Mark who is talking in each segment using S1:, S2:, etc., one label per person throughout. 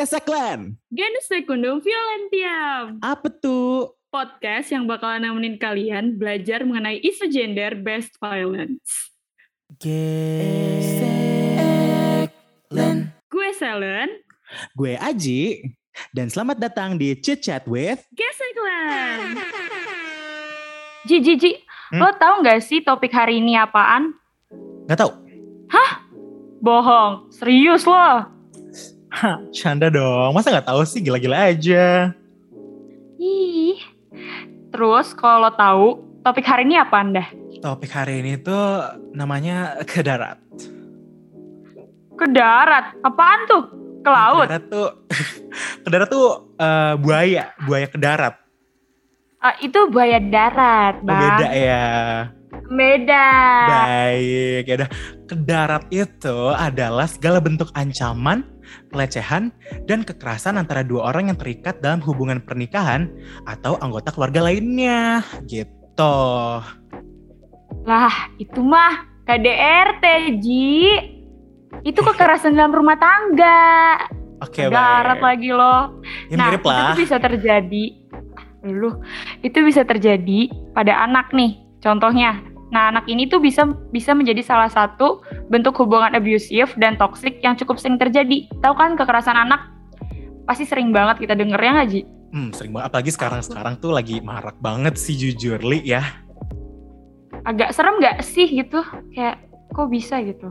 S1: Geseklen.
S2: Genus Secundum Violentiam.
S1: Apa tuh?
S2: Podcast yang bakalan nemenin kalian belajar mengenai isu gender based violence.
S1: Geseklen.
S2: Gue Selen,
S1: Gue Aji. Dan selamat datang di Chit Chat with
S2: Geseklen. Ji, Ji, Ji,
S1: Hmm?
S2: lo tau gak sih topik hari ini apaan?
S1: Gak tau.
S2: Bohong, serius lo.
S1: Hah, canda dong. Masa gak tahu sih gila-gila aja.
S2: Ih. Terus kalau tahu topik hari ini apaan dah?
S1: Topik hari ini tuh namanya ke darat.
S2: Ke darat, apaan tuh? Ke laut?
S1: Ke darat tuh, ke darat tuh eh, buaya, buaya ke darat.
S2: Ah, itu buaya darat,
S1: Oh,
S2: bang.
S1: beda ya.
S2: Beda.
S1: Baik, ya udah. Ke darat itu adalah segala bentuk ancaman, pelecehan, dan kekerasan antara dua orang yang terikat dalam hubungan pernikahan atau anggota keluarga lainnya. Gitu.
S2: Lah, itu mah KDRT, Ji. Itu kekerasan dalam rumah tangga.
S1: Oke,
S2: Darat
S1: baik.
S2: lagi loh.
S1: Ya,
S2: nah,
S1: mirip
S2: itu
S1: lah.
S2: tuh bisa terjadi. Lu, itu bisa terjadi pada anak nih. Contohnya, nah anak ini tuh bisa bisa menjadi salah satu bentuk hubungan abusive dan toksik yang cukup sering terjadi. Tahu kan kekerasan anak pasti sering banget kita denger ya nggak, Ji?
S1: Hmm, sering banget. Apalagi sekarang-sekarang tuh lagi marak banget sih jujur, Li ya.
S2: Agak serem nggak sih gitu? Kayak kok bisa gitu?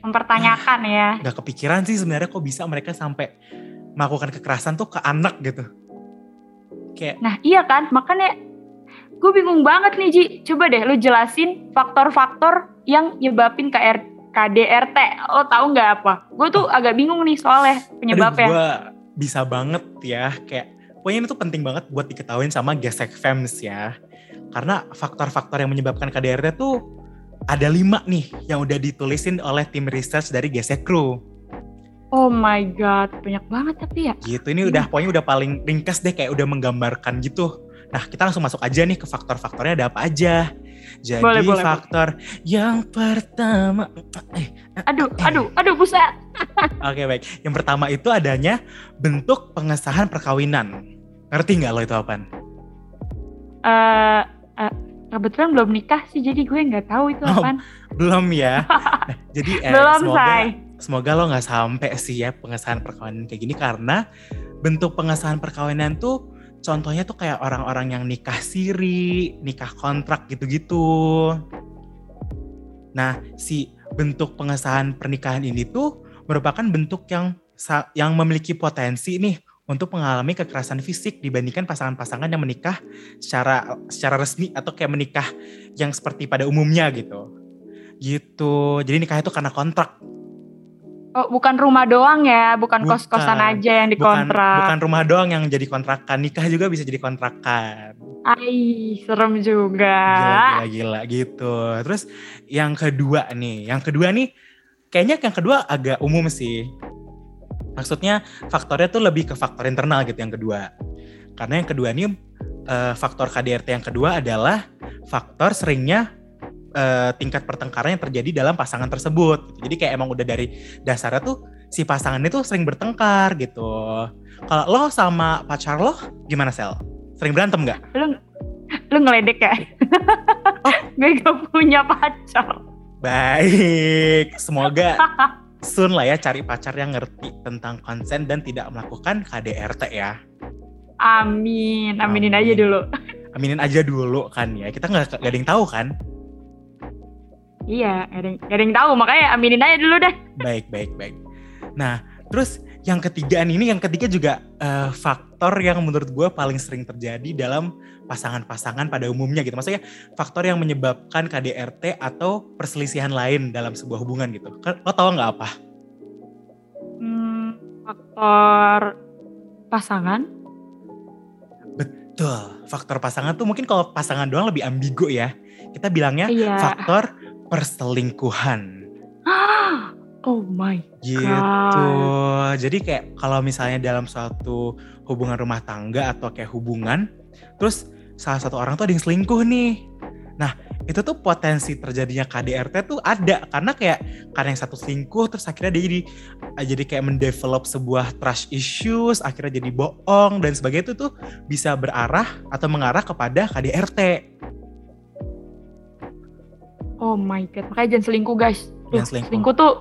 S2: Mempertanyakan ya.
S1: Gak kepikiran sih sebenarnya kok bisa mereka sampai melakukan kekerasan tuh ke anak gitu. Kayak,
S2: Nah iya kan, makanya gue bingung banget nih Ji. Coba deh lu jelasin faktor-faktor yang nyebabin KR, KDRT. Lo tahu nggak apa? Gue tuh agak bingung nih soalnya penyebabnya.
S1: Aduh, gue bisa banget ya. Kayak, pokoknya ini tuh penting banget buat diketahuin sama gesek fems ya. Karena faktor-faktor yang menyebabkan KDRT tuh ada lima nih yang udah ditulisin oleh tim research dari Gesek Crew.
S2: Oh my god, banyak banget tapi ya.
S1: Gitu, ini udah pokoknya udah paling ringkas deh kayak udah menggambarkan gitu. Nah, kita langsung masuk aja nih ke faktor-faktornya ada apa aja. Jadi
S2: Boleh, boleh,
S1: faktor yang pertama, eh,
S2: Aduh, aduh, aduh buset.
S1: oke baik. Yang pertama itu adanya bentuk pengesahan perkawinan. Ngerti nggak lo itu apaan?
S2: Eh, eh, kebetulan belum nikah sih, jadi gue nggak tahu itu
S1: Oh,
S2: apaan.
S1: Belum ya. Nah, jadi eh,
S2: belum,
S1: semoga
S2: say.
S1: semoga lo nggak sampai sih ya pengesahan perkawinan kayak gini karena bentuk pengesahan perkawinan tuh contohnya tuh kayak orang-orang yang nikah siri, nikah kontrak gitu-gitu. Nah, si bentuk pengesahan pernikahan ini tuh merupakan bentuk yang yang memiliki potensi nih untuk mengalami kekerasan fisik dibandingkan pasangan-pasangan yang menikah secara secara resmi atau kayak menikah yang seperti pada umumnya gitu. Gitu. Jadi nikah itu karena kontrak
S2: Oh, bukan rumah doang ya, bukan
S1: Bukan.
S2: kos-kosan aja yang
S1: bukan
S2: dikontrak.
S1: bukan rumah doang yang jadi kontrakan nikah juga bisa jadi kontrakan
S2: Ai, serem juga.
S1: gila gila gila gitu terus yang kedua nih yang kedua nih kayaknya yang kedua agak umum sih maksudnya faktornya tuh lebih ke faktor internal gitu yang kedua karena yang kedua nih eh, faktor KDRT yang kedua adalah faktor seringnya eh, tingkat pertengkaran yang terjadi dalam pasangan tersebut. Jadi kayak emang udah dari dasarnya tuh si pasangan itu sering bertengkar gitu. Kalau lo sama pacar lo gimana sel? Sering berantem nggak?
S2: lu lu ngeledek ya?
S1: Oh.
S2: gue gak punya pacar.
S1: Baik, semoga soon lah ya cari pacar yang ngerti tentang konsen dan tidak melakukan KDRT ya.
S2: Amin, aminin
S1: Amin.
S2: aja dulu.
S1: Aminin aja dulu kan ya. Kita nggak ada yang tahu kan.
S2: Iya, ada, yang- ada yang tahu makanya aminin aja dulu deh.
S1: Baik, baik, baik. Nah, terus yang ketiga ini yang ketiga juga eh, faktor yang menurut gue paling sering terjadi dalam pasangan-pasangan pada umumnya gitu. Maksudnya faktor yang menyebabkan KDRT atau perselisihan lain dalam sebuah hubungan gitu. Lo tau nggak apa?
S2: Hmm, faktor pasangan.
S1: Betul, faktor pasangan tuh mungkin kalau pasangan doang lebih ambigu ya. Kita bilangnya
S2: Iya.
S1: faktor perselingkuhan.
S2: Oh my.
S1: Gitu. Jadi kayak kalau misalnya dalam suatu hubungan rumah tangga atau kayak hubungan, terus salah satu orang tuh ada yang selingkuh nih. Nah, itu tuh potensi terjadinya KDRT tuh ada karena kayak karena yang satu selingkuh terus akhirnya dia jadi jadi kayak mendevelop sebuah trust issues akhirnya jadi bohong dan sebagainya itu tuh bisa berarah atau mengarah kepada KDRT.
S2: Oh my god, makanya jangan selingkuh guys.
S1: Jangan selingkuh.
S2: selingkuh tuh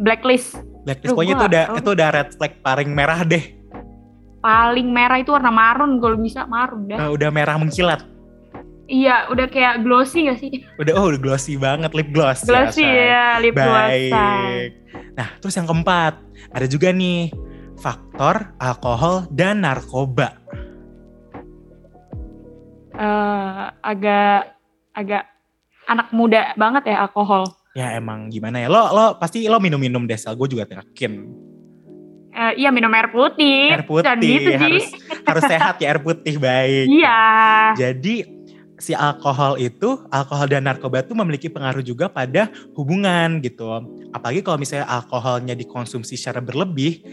S2: blacklist.
S1: Blacklist pokoknya itu udah itu udah red flag paling merah deh.
S2: Paling merah itu warna marun kalau bisa marun dah.
S1: Uh, udah merah mengkilat.
S2: Iya, udah kayak glossy gak sih?
S1: Udah, oh udah glossy banget, lip gloss.
S2: Glossy ya, ya lip gloss.
S1: Baik. Nah, terus yang keempat, ada juga nih faktor alkohol dan narkoba.
S2: Uh, agak agak anak muda banget ya alkohol.
S1: Ya emang gimana ya, lo lo pasti lo minum-minum deh, gue juga yakin.
S2: Uh, iya minum air putih.
S1: Air putih, Dan gitu, harus, harus sehat ya air putih, baik.
S2: Iya.
S1: Jadi si alkohol itu, alkohol dan narkoba itu memiliki pengaruh juga pada hubungan gitu. Apalagi kalau misalnya alkoholnya dikonsumsi secara berlebih,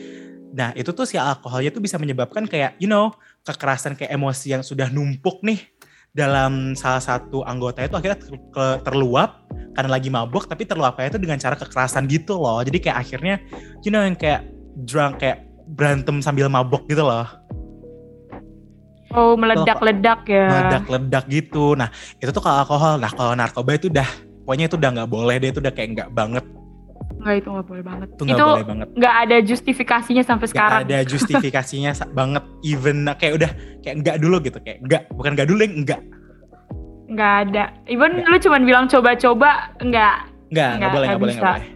S1: nah itu tuh si alkoholnya tuh bisa menyebabkan kayak, you know, kekerasan kayak emosi yang sudah numpuk nih dalam salah satu anggota itu akhirnya terluap karena lagi mabuk tapi terluapnya itu dengan cara kekerasan gitu loh. Jadi kayak akhirnya, you know, yang kayak drunk kayak berantem sambil mabuk gitu loh.
S2: Oh meledak-ledak ya.
S1: Meledak-ledak gitu. Nah itu tuh kalau alkohol. Nah kalau narkoba itu udah pokoknya itu udah nggak boleh deh. Itu udah kayak nggak banget.
S2: Nggak itu nggak boleh banget.
S1: Itu nggak boleh banget.
S2: Nggak ada justifikasinya sampai gak sekarang.
S1: ada justifikasinya banget. Even kayak udah kayak nggak dulu gitu. Kayak nggak bukan nggak dulu yang nggak.
S2: Nggak ada. Even gak. lu cuma bilang coba-coba nggak.
S1: Nggak nggak boleh nggak boleh nggak boleh.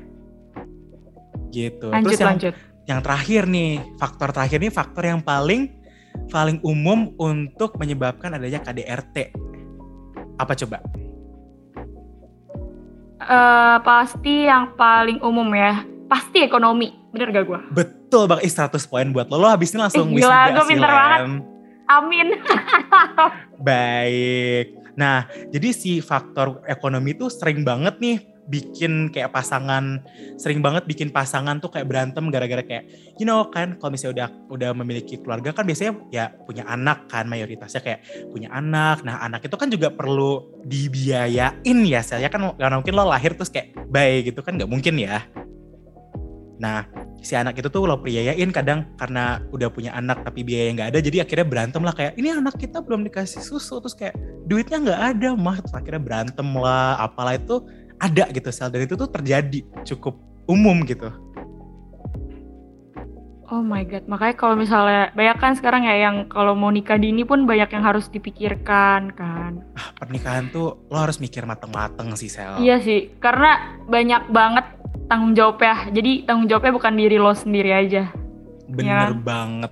S1: Gitu.
S2: Lanjut
S1: Terus yang,
S2: lanjut.
S1: Yang terakhir nih faktor terakhir nih faktor yang paling paling umum untuk menyebabkan adanya KDRT? Apa coba?
S2: Uh, pasti yang paling umum ya, pasti ekonomi. Bener gak gue?
S1: Betul bang, 100 poin buat lo. Lo habis ini langsung
S2: eh, gila, gue pinter banget. Amin.
S1: Baik. Nah, jadi si faktor ekonomi itu sering banget nih bikin kayak pasangan sering banget bikin pasangan tuh kayak berantem gara-gara kayak you know kan kalau misalnya udah udah memiliki keluarga kan biasanya ya punya anak kan mayoritasnya kayak punya anak. Nah anak itu kan juga perlu dibiayain ya saya kan gak mungkin lo lahir terus kayak baik gitu kan nggak mungkin ya. Nah si anak itu tuh lo priayain kadang karena udah punya anak tapi biaya nggak ada jadi akhirnya berantem lah kayak ini anak kita belum dikasih susu. Terus kayak duitnya nggak ada mah. Terus akhirnya berantem lah apalah itu ada gitu sel dan itu tuh terjadi cukup umum gitu.
S2: Oh my god, makanya kalau misalnya banyak kan sekarang ya yang kalau mau nikah dini pun banyak yang harus dipikirkan kan.
S1: Ah, pernikahan tuh lo harus mikir mateng-mateng sih Sel.
S2: Iya sih, karena banyak banget tanggung jawab ya. Jadi tanggung jawabnya bukan diri lo sendiri aja.
S1: Bener ya. banget.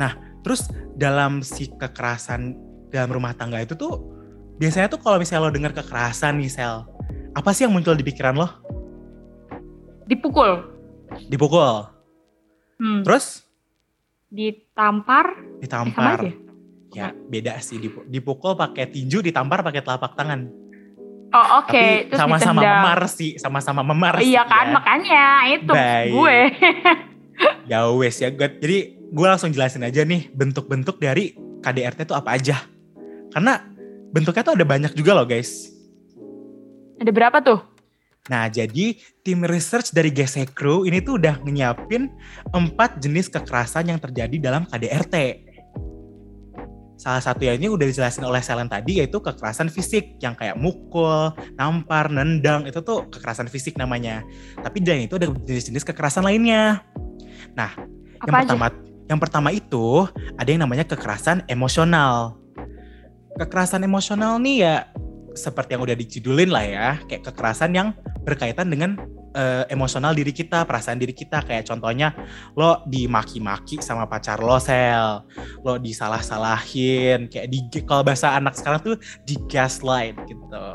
S1: Nah, terus dalam si kekerasan dalam rumah tangga itu tuh biasanya tuh kalau misalnya lo dengar kekerasan nih Sel, apa sih yang muncul di pikiran lo?
S2: Dipukul.
S1: Dipukul.
S2: Hmm.
S1: Terus?
S2: Ditampar.
S1: Ditampar. Eh, ya beda sih dipukul pakai tinju, ditampar pakai telapak tangan.
S2: Oh oke, okay.
S1: sama-sama memar sih, sama-sama memar.
S2: Oh, iya kan, ya. makanya itu Baik. gue.
S1: ya wes ya, gue, jadi gue langsung jelasin aja nih bentuk-bentuk dari KDRT itu apa aja. Karena bentuknya tuh ada banyak juga loh guys.
S2: Ada berapa tuh?
S1: Nah, jadi tim research dari Gesekru ini tuh udah nyiapin empat jenis kekerasan yang terjadi dalam KDRT. Salah satu yang ini udah dijelasin oleh Selen tadi yaitu kekerasan fisik yang kayak mukul, nampar, nendang itu tuh kekerasan fisik namanya. Tapi dan itu ada jenis-jenis kekerasan lainnya. Nah, Apa yang aja? pertama yang pertama itu ada yang namanya kekerasan emosional. Kekerasan emosional nih ya seperti yang udah dijudulin lah ya, kayak kekerasan yang berkaitan dengan uh, emosional diri kita, perasaan diri kita. Kayak contohnya lo dimaki-maki sama pacar lo sel, lo disalah-salahin, kayak di kalau bahasa anak sekarang tuh di gaslight gitu.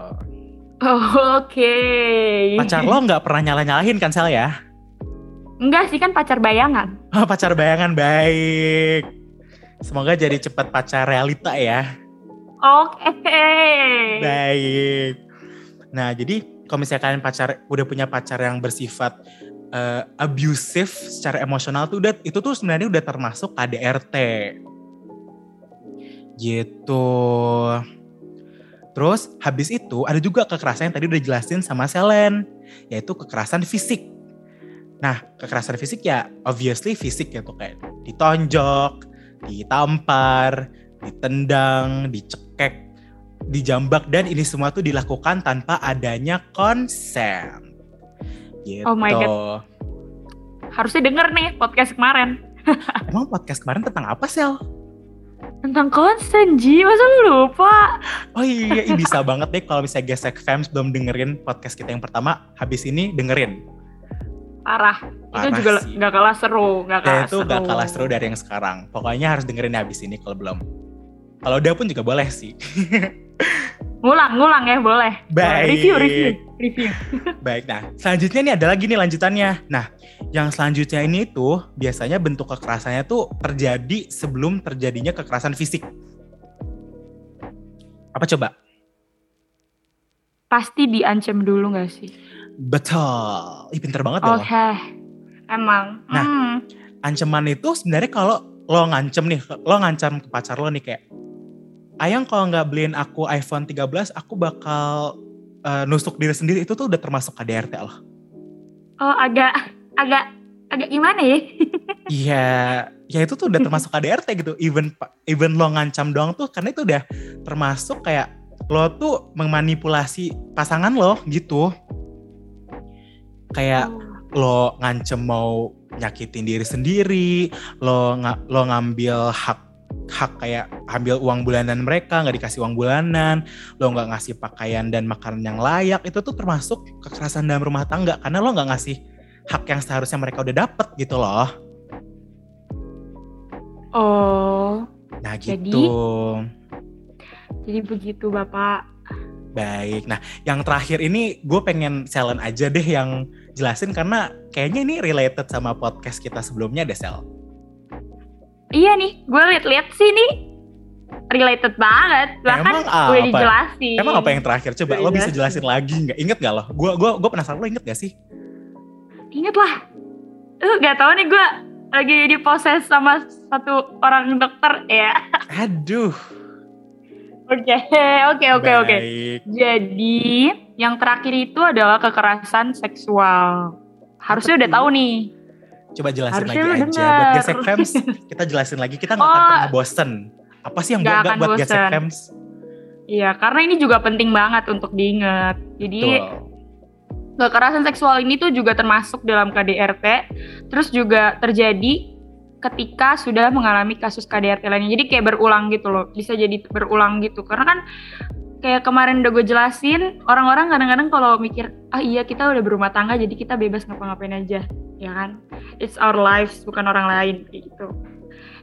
S2: Oh, Oke. Okay.
S1: Pacar lo nggak pernah nyala-nyalahin kan sel ya?
S2: Enggak sih kan pacar bayangan.
S1: Pacar bayangan baik. Semoga jadi cepat pacar realita ya.
S2: Oke. Okay.
S1: Baik. Nah, jadi kalau misalnya kalian pacar udah punya pacar yang bersifat uh, abusive secara emosional tuh udah itu tuh sebenarnya udah termasuk KDRT. Gitu. Terus habis itu ada juga kekerasan yang tadi udah jelasin sama Selen, yaitu kekerasan fisik. Nah, kekerasan fisik ya obviously fisik ya tuh kayak ditonjok, ditampar, ditendang, dicekek, dijambak dan ini semua tuh dilakukan tanpa adanya konsen. Gitu.
S2: Oh my God. Harusnya denger nih podcast kemarin.
S1: Emang podcast kemarin tentang apa, Sel?
S2: Tentang konsen, Ji. Masa lu lupa?
S1: Oh iya, iya bisa banget deh kalau misalnya Gesek Fans belum dengerin podcast kita yang pertama, habis ini dengerin.
S2: Parah.
S1: Parah
S2: itu juga
S1: sih.
S2: nggak kalah seru, nggak
S1: Ya
S2: kalah
S1: itu
S2: seru.
S1: gak kalah seru dari yang sekarang. Pokoknya harus dengerin habis ini kalau belum. Kalau udah pun juga boleh sih.
S2: Ngulang, ngulang ya, boleh.
S1: Baik.
S2: Review, review, review.
S1: Baik, nah selanjutnya nih ada lagi nih lanjutannya. Nah, yang selanjutnya ini tuh biasanya bentuk kekerasannya tuh terjadi sebelum terjadinya kekerasan fisik. Apa coba?
S2: Pasti diancam dulu nggak sih?
S1: Betul. Ih pinter banget
S2: Oke. Emang.
S1: Nah.
S2: Hmm.
S1: Ancaman itu sebenarnya kalau lo ngancem nih, lo ngancam ke pacar lo nih kayak, Ayang kalau nggak beliin aku iPhone 13, aku bakal eh, nusuk diri sendiri. Itu tuh udah termasuk KDRT loh.
S2: Oh, agak, agak, agak gimana ya?
S1: Iya, ya itu tuh udah termasuk KDRT gitu. Even even lo ngancam doang tuh karena itu udah termasuk kayak lo tuh memanipulasi pasangan lo gitu. Kayak lo ngancem mau nyakitin diri sendiri, lo nga- lo ngambil hak hak kayak ambil uang bulanan mereka nggak dikasih uang bulanan, lo nggak ngasih pakaian dan makanan yang layak itu tuh termasuk kekerasan dalam rumah tangga karena lo nggak ngasih hak yang seharusnya mereka udah dapet gitu loh.
S2: Oh,
S1: Nah
S2: Jadi?
S1: gitu.
S2: jadi begitu Bapak.
S1: Baik. Nah yang terakhir ini gue pengen Selen aja deh yang jelasin karena kayaknya ini related sama podcast kita sebelumnya deh Sel.
S2: Iya nih, gue liat-liat sih nih related banget. Bahkan
S1: Emang
S2: udah
S1: apa?
S2: dijelasin.
S1: Emang apa yang terakhir? Coba
S2: Udah
S1: lo bisa
S2: dijelasin.
S1: jelasin lagi nggak? Ingat nggak lo? Gue gua, gua penasaran lo inget gak sih?
S2: Ingat lah. Lu gak tau nih gue lagi diproses sama satu orang dokter ya.
S1: Aduh.
S2: Oke, oke, oke, oke. Jadi yang terakhir itu adalah kekerasan seksual. Harusnya udah tahu nih.
S1: Coba jelasin
S2: Harusnya
S1: lagi aja.
S2: denger.
S1: Buat Gesek Fams, kita jelasin lagi. Kita nggak akan
S2: Oh.
S1: pernah bosen. Apa sih yang
S2: Nggak
S1: buat
S2: akan
S1: buat Gesek
S2: bosen.
S1: Fams?
S2: Iya, karena ini juga penting banget untuk diingat. Jadi
S1: Betul.
S2: kekerasan seksual ini tuh juga termasuk dalam KDRT, terus juga terjadi ketika sudah mengalami kasus KDRT lainnya. Jadi kayak berulang gitu loh, bisa jadi berulang gitu. Karena kan kayak kemarin udah gue jelasin, orang-orang kadang-kadang kalau mikir, ah iya kita udah berumah tangga jadi kita bebas ngapa-ngapain aja, ya kan? It's our lives, bukan orang lain kayak gitu.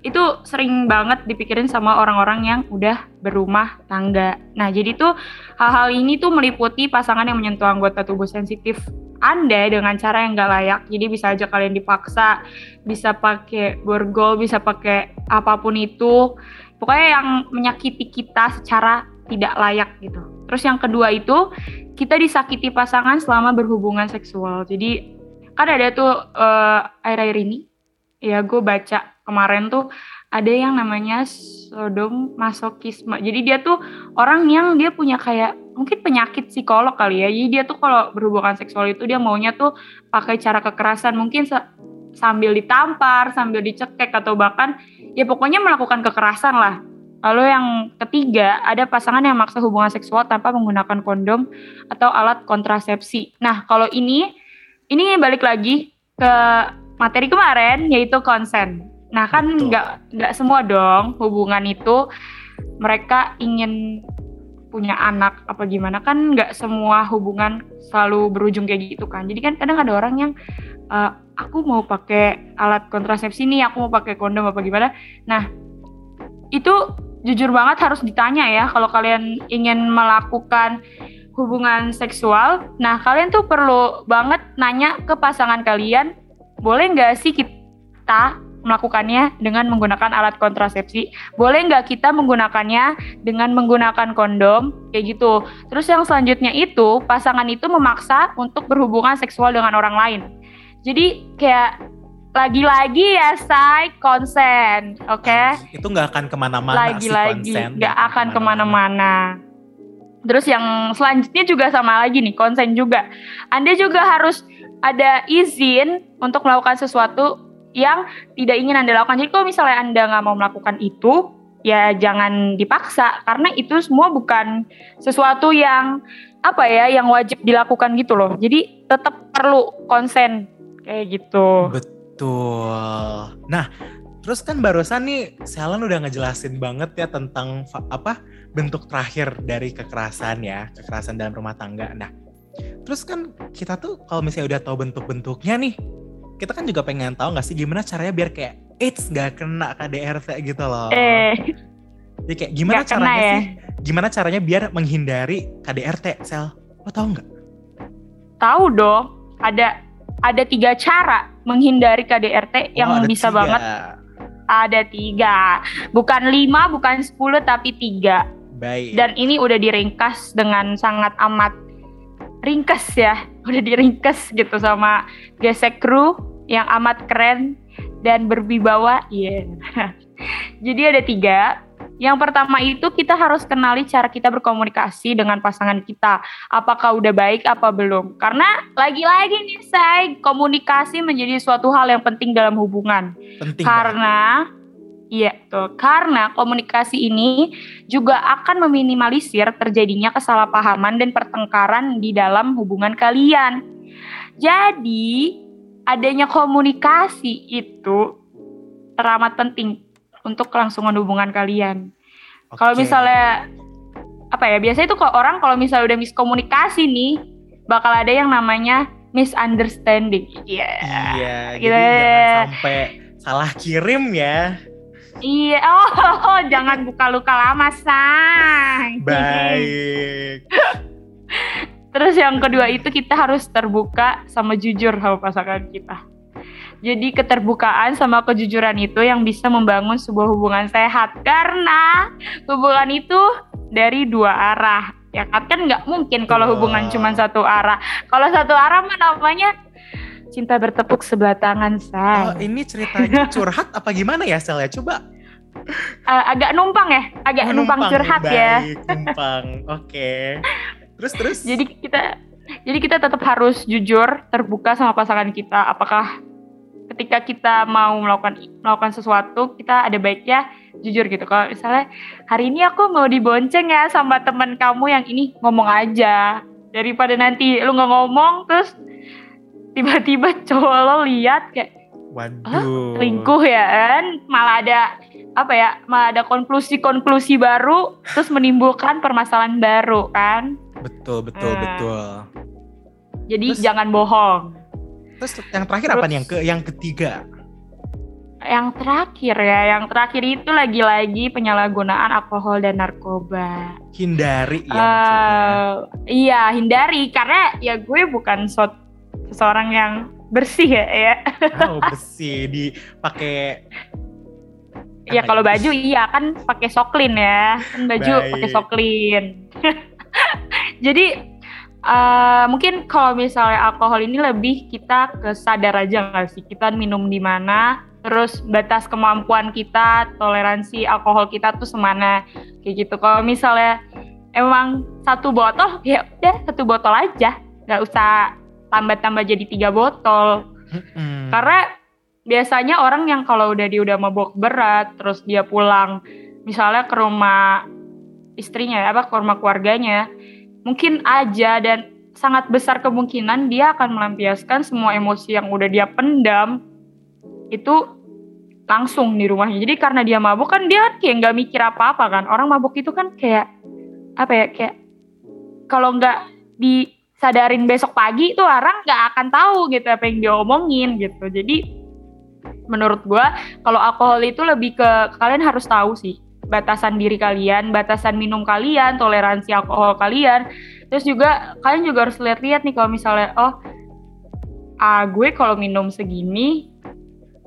S2: Itu sering banget dipikirin sama orang-orang yang udah berumah tangga. Nah, jadi tuh hal-hal ini tuh meliputi pasangan yang menyentuh anggota tubuh sensitif Anda dengan cara yang gak layak. Jadi bisa aja kalian dipaksa, bisa pakai borgol, bisa pakai apa pun itu. Pokoknya yang menyakiti kita secara tidak layak gitu. Terus yang kedua itu kita disakiti pasangan selama berhubungan seksual. Jadi kan ada tuh eh, akhir-akhir ini ya gue baca kemarin tuh ada yang namanya sodom masokisme. Jadi dia tuh orang yang dia punya kayak mungkin penyakit psikolog kali ya. Jadi dia tuh kalau berhubungan seksual itu dia maunya tuh pakai cara kekerasan, mungkin sa- sambil ditampar, sambil dicekek atau bahkan ya pokoknya melakukan kekerasan lah. Lalu yang ketiga, ada pasangan yang maksa hubungan seksual tanpa menggunakan kondom atau alat kontrasepsi. Nah, kalau ini ini balik lagi ke materi kemarin yaitu konsen. Nah, kan nggak nggak semua dong hubungan itu mereka ingin punya anak apa gimana kan nggak semua hubungan selalu berujung kayak gitu kan. Jadi kan kadang ada orang yang eh, aku mau pakai alat kontrasepsi nih, aku mau pakai kondom apa gimana. Nah, itu jujur banget harus ditanya ya kalau kalian ingin melakukan hubungan seksual. Nah, kalian tuh perlu banget nanya ke pasangan kalian, boleh nggak sih kita melakukannya dengan menggunakan alat kontrasepsi? Boleh nggak kita menggunakannya dengan menggunakan kondom? Kayak gitu. Terus yang selanjutnya itu, pasangan itu memaksa untuk berhubungan seksual dengan orang lain. Jadi kayak lagi-lagi ya say konsen, oke?
S1: Itu nggak akan ke mana-mana
S2: Lagi-lagi nggak akan ke mana-mana. Terus yang selanjutnya juga sama lagi nih, konsen juga. Anda juga harus ada izin untuk melakukan sesuatu yang tidak ingin Anda lakukan. Jadi kalau misalnya Anda nggak mau melakukan itu, ya jangan dipaksa karena itu semua bukan sesuatu yang apa ya yang wajib dilakukan gitu loh. Jadi tetap perlu konsen kayak gitu.
S1: Betul. Nah, terus kan barusan nih Selen udah ngejelasin banget ya tentang apa bentuk terakhir dari kekerasan ya, kekerasan dalam rumah tangga. Nah, terus kan kita tuh kalau misalnya udah tahu bentuk-bentuknya nih, kita kan juga pengen tahu nggak sih gimana caranya biar kayak AIDS gak kena KDRT gitu loh.
S2: Eh.
S1: Jadi kayak gimana caranya ya? sih? Gimana caranya biar menghindari KDRT, Sel? Lo tau nggak?
S2: Tahu dong. Ada ada tiga cara menghindari KDRT oh, yang bisa tiga. banget. Ada tiga, bukan lima, bukan sepuluh, tapi tiga.
S1: Baik.
S2: Dan ini udah diringkas dengan sangat amat ringkas ya, udah diringkas gitu sama gesek kru yang amat keren dan berwibawa. Iya. Yeah. Jadi ada tiga. Yang pertama itu kita harus kenali cara kita berkomunikasi dengan pasangan kita. Apakah udah baik apa belum? Karena lagi-lagi nih saya komunikasi menjadi suatu hal yang penting dalam hubungan.
S1: Penting.
S2: Karena Iya, tuh. Karena komunikasi ini juga akan meminimalisir terjadinya kesalahpahaman dan pertengkaran di dalam hubungan kalian. Jadi, adanya komunikasi itu teramat penting untuk kelangsungan hubungan kalian. Okay. Kalau misalnya apa ya, biasanya itu kalau orang kalau misalnya udah miskomunikasi nih, bakal ada yang namanya misunderstanding.
S1: Iya. Yeah. Iya, gitu. jadi jangan sampai salah kirim ya.
S2: Iya, oh, oh, oh jangan buka luka lama, sang.
S1: Baik.
S2: Terus yang kedua itu kita harus terbuka sama jujur sama pasangan kita. Jadi keterbukaan sama kejujuran itu yang bisa membangun sebuah hubungan sehat karena hubungan itu dari dua arah. Ya kan kan nggak mungkin kalau hubungan cuma satu arah. Kalau satu arah mah namanya cinta bertepuk sebelah tangan saya.
S1: Oh, ini ceritanya curhat apa gimana ya Sel ya? Coba.
S2: Uh, agak numpang ya, agak oh, numpang, numpang curhat
S1: baik,
S2: ya.
S1: numpang. Oke. Okay. Terus terus.
S2: Jadi kita jadi kita tetap harus jujur, terbuka sama pasangan kita. Apakah ketika kita mau melakukan melakukan sesuatu, kita ada baiknya jujur gitu. Kalau misalnya hari ini aku mau dibonceng ya sama teman kamu yang ini ngomong aja daripada nanti lu nggak ngomong terus tiba-tiba cowok lo lihat kayak
S1: Waduh.
S2: Selingkuh ya kan? Malah ada apa ya? Malah ada konklusi-konklusi baru terus menimbulkan permasalahan baru kan?
S1: Betul, betul, hmm. betul.
S2: Jadi terus, jangan bohong.
S1: Terus yang terakhir terus, apa nih yang ke yang ketiga?
S2: Yang terakhir ya, yang terakhir itu lagi-lagi penyalahgunaan alkohol dan narkoba.
S1: Hindari ya
S2: uh, Iya, hindari karena ya gue bukan so seseorang yang bersih ya ya.
S1: Oh, bersih dipakai
S2: Ya kalau baju iya kan pakai soklin ya. Kan baju pakai soklin. Jadi uh, mungkin kalau misalnya alkohol ini lebih kita kesadar aja nggak sih kita minum di mana, terus batas kemampuan kita, toleransi alkohol kita tuh semana kayak gitu. Kalau misalnya emang satu botol ya udah satu botol aja, nggak usah tambah-tambah jadi tiga botol. Mm-hmm. Karena biasanya orang yang kalau udah dia udah mabok berat, terus dia pulang misalnya ke rumah istrinya ya, apa ke rumah keluarganya, mungkin aja dan sangat besar kemungkinan dia akan melampiaskan semua emosi yang udah dia pendam itu langsung di rumahnya. Jadi karena dia mabuk kan dia kayak nggak mikir apa-apa kan. Orang mabuk itu kan kayak apa ya kayak kalau nggak di sadarin besok pagi tuh orang nggak akan tahu gitu apa yang dia omongin gitu jadi menurut gue kalau alkohol itu lebih ke kalian harus tahu sih batasan diri kalian batasan minum kalian toleransi alkohol kalian. Terus juga kalian juga harus lihat-lihat nih kalau misalnya oh ah gue kalau minum segini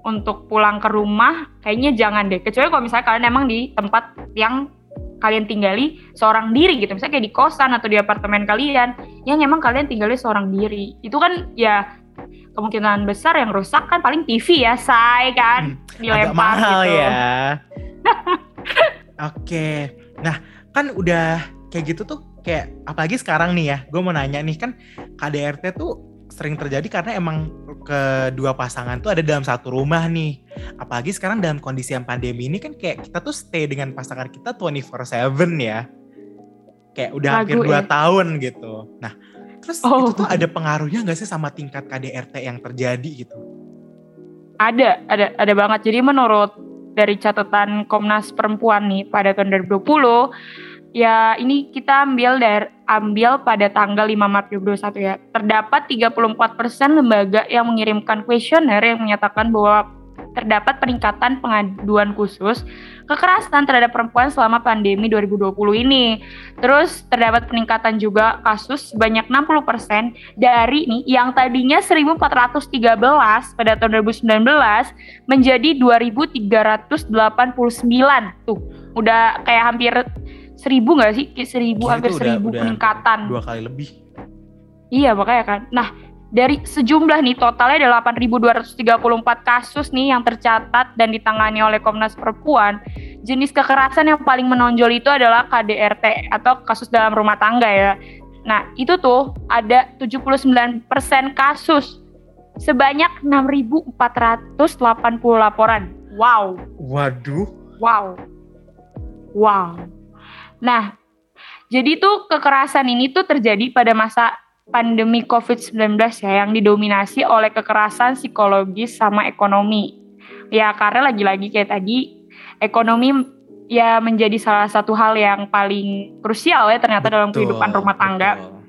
S2: untuk pulang ke rumah kayaknya jangan deh. Kecuali kalau misalnya kalian emang di tempat yang kalian tinggali seorang diri gitu. Misalnya kayak di kosan atau di apartemen kalian yang emang kalian tinggali seorang diri. Itu kan ya kemungkinan besar yang rusak kan paling TV ya say kan.
S1: Hmm, dilempar mahal gitu. ya oke nah kan udah kayak gitu tuh kayak apalagi sekarang nih ya, gue mau nanya nih kan KDRT tuh sering terjadi karena emang kedua pasangan tuh ada dalam satu rumah nih. Apalagi sekarang dalam kondisi yang pandemi ini kan kayak kita tuh stay dengan pasangan kita 24/7 ya. Kayak udah
S2: Lagu
S1: hampir 2
S2: ya.
S1: tahun gitu. Nah, terus
S2: Oh.
S1: itu tuh ada pengaruhnya nggak sih sama tingkat KDRT yang terjadi gitu?
S2: Ada, ada, ada banget. Jadi menurut dari catatan Komnas Perempuan nih pada tahun 2020, ya ini kita ambil dari ambil pada tanggal 5 Maret 2021 ya. Terdapat 34% lembaga yang mengirimkan kuesioner yang menyatakan bahwa terdapat peningkatan pengaduan khusus kekerasan terhadap perempuan selama pandemi 2020 ini. Terus terdapat peningkatan juga kasus sebanyak 60% dari nih yang tadinya 1413 pada tahun 2019 menjadi 2389 tuh. Udah kayak hampir seribu nggak sih? Kayak seribu
S1: Gila,
S2: hampir
S1: itu udah-
S2: seribu
S1: udah
S2: peningkatan.
S1: Dua kali lebih.
S2: Iya makanya kan. Nah dari sejumlah nih totalnya ada 8.234 kasus nih yang tercatat dan ditangani oleh Komnas Perempuan. Jenis kekerasan yang paling menonjol itu adalah KDRT atau kasus dalam rumah tangga ya. Nah itu tuh ada 79% kasus sebanyak 6.480 laporan. Wow.
S1: Waduh.
S2: Wow. Wow. Nah, jadi tuh kekerasan ini tuh terjadi pada masa pandemi COVID-19 ya yang didominasi oleh kekerasan psikologis sama ekonomi. Ya karena lagi-lagi kayak tadi ekonomi ya menjadi salah satu hal yang paling krusial ya ternyata dalam
S1: Betul,
S2: kehidupan rumah tangga.
S1: betul.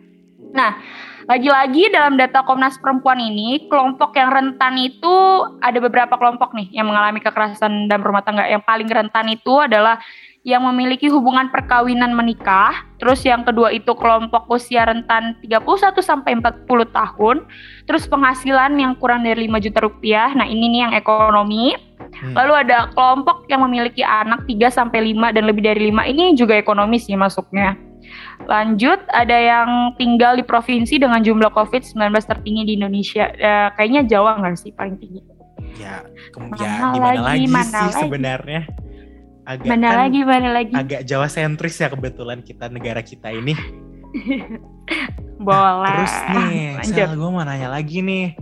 S2: Lagi-lagi dalam data Komnas Perempuan ini, kelompok yang rentan itu ada beberapa kelompok nih yang mengalami kekerasan dalam rumah tangga. Yang paling rentan itu adalah yang memiliki hubungan perkawinan menikah. Terus yang kedua itu kelompok usia rentan 31 sampai 40 tahun. Terus penghasilan yang kurang dari 5 juta rupiah. Nah, ini nih yang ekonomi.
S1: Hmm.
S2: Lalu ada kelompok yang memiliki anak 3 sampai 5 dan lebih dari 5. Ini juga ekonomi sih masuknya. Lanjut, ada yang tinggal di provinsi dengan jumlah COVID-19 tertinggi di Indonesia. Eh, kayaknya Jawa nggak sih paling tinggi?
S1: Ya, kem-
S2: Mana
S1: ya di mana
S2: lagi,
S1: lagi,
S2: mana
S1: sih
S2: lagi.
S1: sebenarnya? Agak
S2: Mana
S1: kan
S2: lagi, mana lagi?
S1: agak Jawa sentris ya kebetulan kita negara kita ini.
S2: Boleh.
S1: Terus nih,
S2: lanjut.
S1: Gue mau nanya lagi nih.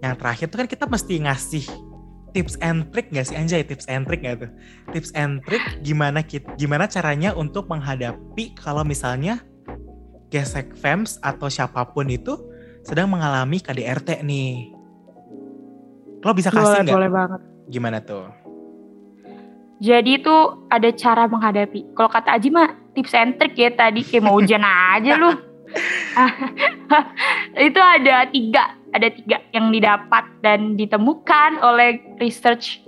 S1: Yang terakhir tuh kan kita mesti ngasih tips and trick gak sih Anjay tips and trick gak tuh tips and trick gimana kit gimana caranya untuk menghadapi kalau misalnya gesek fans atau siapa pun itu sedang mengalami KDRT nih lo bisa kasih
S2: boleh,
S1: nggak
S2: boleh banget.
S1: gimana tuh
S2: Jadi itu ada cara menghadapi. Kalau kata Aji mah tips and trick ya tadi kayak mau hujan aja lu. itu ada tiga, ada tiga yang didapat dan ditemukan oleh research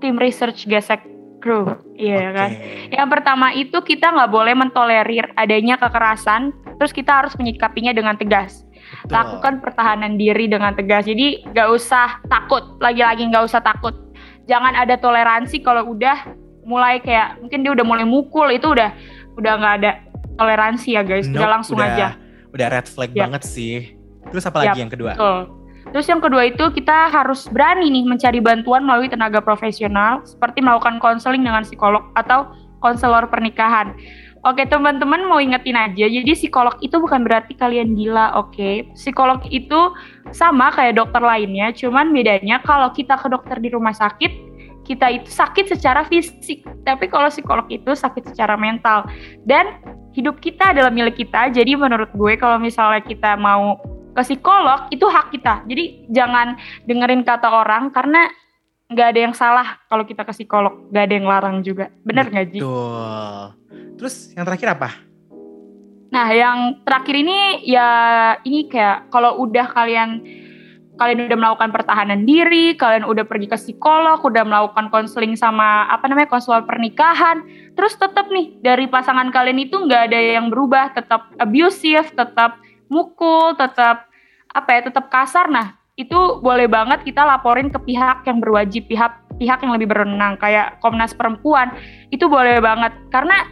S2: tim research Gesek Crew, iya kan.
S1: Oke.
S2: Yang pertama itu kita nggak boleh mentolerir adanya kekerasan, terus kita harus menyikapinya dengan tegas.
S1: Betul.
S2: Lakukan pertahanan diri dengan tegas. Jadi nggak usah takut, lagi-lagi nggak usah takut. Jangan ada toleransi kalau udah mulai kayak mungkin dia udah mulai mukul itu udah udah nggak ada toleransi ya guys. udah
S1: Nope,
S2: langsung
S1: udah,
S2: aja.
S1: udah red flag
S2: Ya.
S1: banget sih terus apa lagi
S2: Yap,
S1: yang kedua
S2: Betul. Terus yang kedua itu kita harus berani nih mencari bantuan melalui tenaga profesional seperti melakukan konseling dengan psikolog atau konselor pernikahan. Oke teman-teman mau ingetin aja, jadi psikolog itu bukan berarti kalian gila, oke? Psikolog itu sama kayak dokter lainnya, cuman bedanya kalau kita ke dokter di rumah sakit, kita itu sakit secara fisik, tapi kalau psikolog itu sakit secara mental. Dan hidup kita adalah milik kita, jadi menurut gue kalau misalnya kita mau ke psikolog itu hak kita. Jadi jangan dengerin kata orang karena nggak ada yang salah kalau kita ke psikolog, nggak ada yang larang juga. Bener nggak Ji?
S1: Betul. Terus yang terakhir apa?
S2: Nah yang terakhir ini ya ini kayak kalau udah kalian kalian udah melakukan pertahanan diri, kalian udah pergi ke psikolog, udah melakukan konseling sama apa namanya konselor pernikahan, terus tetap nih dari pasangan kalian itu nggak ada yang berubah, tetap abusive, tetap mukul, tetap apa ya, tetap kasar. Nah itu boleh banget kita laporin ke pihak yang berwajib, pihak pihak yang lebih berwenang kayak Komnas Perempuan itu boleh banget karena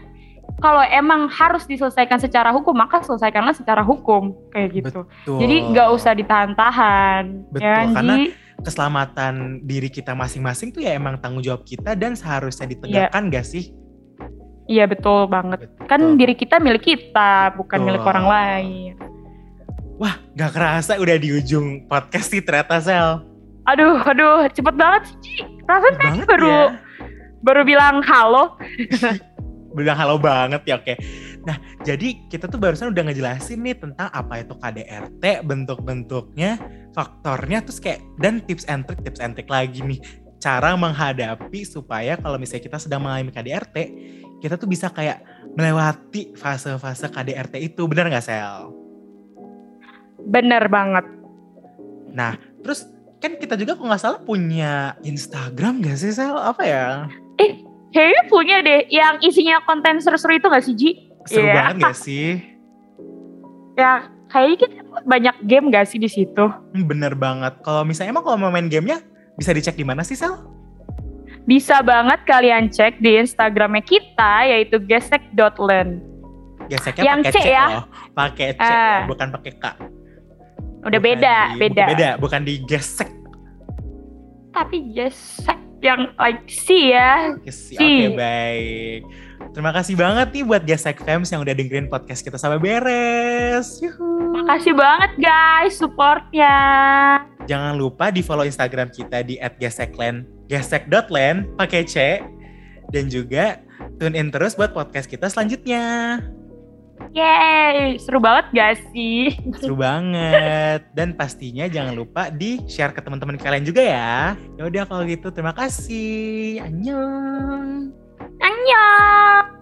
S2: kalau emang harus diselesaikan secara hukum maka selesaikanlah secara hukum kayak gitu.
S1: Betul.
S2: Jadi nggak usah ditahan-tahan.
S1: Betul,
S2: ya,
S1: karena keselamatan diri kita masing-masing tuh ya emang tanggung jawab kita dan seharusnya ditegakkan
S2: Iya.
S1: gak sih?
S2: Iya betul banget.
S1: Betul.
S2: Kan diri kita milik kita, bukan
S1: Betul.
S2: milik orang lain.
S1: Wah, gak kerasa udah di ujung podcast sih ternyata Sel.
S2: Aduh, aduh, cepet banget sih,
S1: Cepet banget
S2: baru
S1: ya.
S2: baru bilang halo.
S1: Bilang halo banget ya, oke. Nah, jadi kita tuh barusan udah ngejelasin nih tentang apa itu KDRT, bentuk-bentuknya, faktornya, terus kayak, dan tips and trick, tips and trick lagi nih. Cara menghadapi supaya kalau misalnya kita sedang mengalami KDRT, kita tuh bisa kayak melewati fase-fase KDRT itu. Bener gak, Sel?
S2: Bener banget.
S1: Nah, terus kan kita juga kalau nggak salah punya Instagram gak sih, Sel? Apa ya?
S2: Kayaknya punya deh yang isinya konten seru-seru itu gak sih, Ji?
S1: Seru
S2: Iya.
S1: banget gak sih?
S2: Ya, kayaknya kita banyak game gak sih di situ?
S1: Hmm, Bener banget. Kalau misalnya emang kalau mau main gamenya, bisa dicek di mana sih, Sel?
S2: Bisa banget kalian cek di Instagramnya kita, yaitu gesek.land.
S1: Geseknya
S2: Yang
S1: pakai
S2: C
S1: C,
S2: ya?
S1: Pakai C, ya, bukan pakai K.
S2: Udah
S1: Bukan
S2: beda,
S1: di-
S2: beda.
S1: Bukan beda, bukan di gesek.
S2: Tapi gesek yang like C ya. Si.
S1: Oke, baik. Terima kasih banget nih buat Gesek Fams yang udah dengerin podcast kita sampai beres. Yuhu.
S2: Makasih banget guys supportnya.
S1: Jangan lupa di follow Instagram kita di @gesekland, gesek.land pakai C. Dan juga tune in terus buat podcast kita selanjutnya.
S2: Yeay, seru banget gak sih?
S1: Seru banget. Dan pastinya jangan lupa di share ke teman-teman kalian juga ya. Ya udah kalau gitu terima kasih. Annyeong.
S2: Annyeong!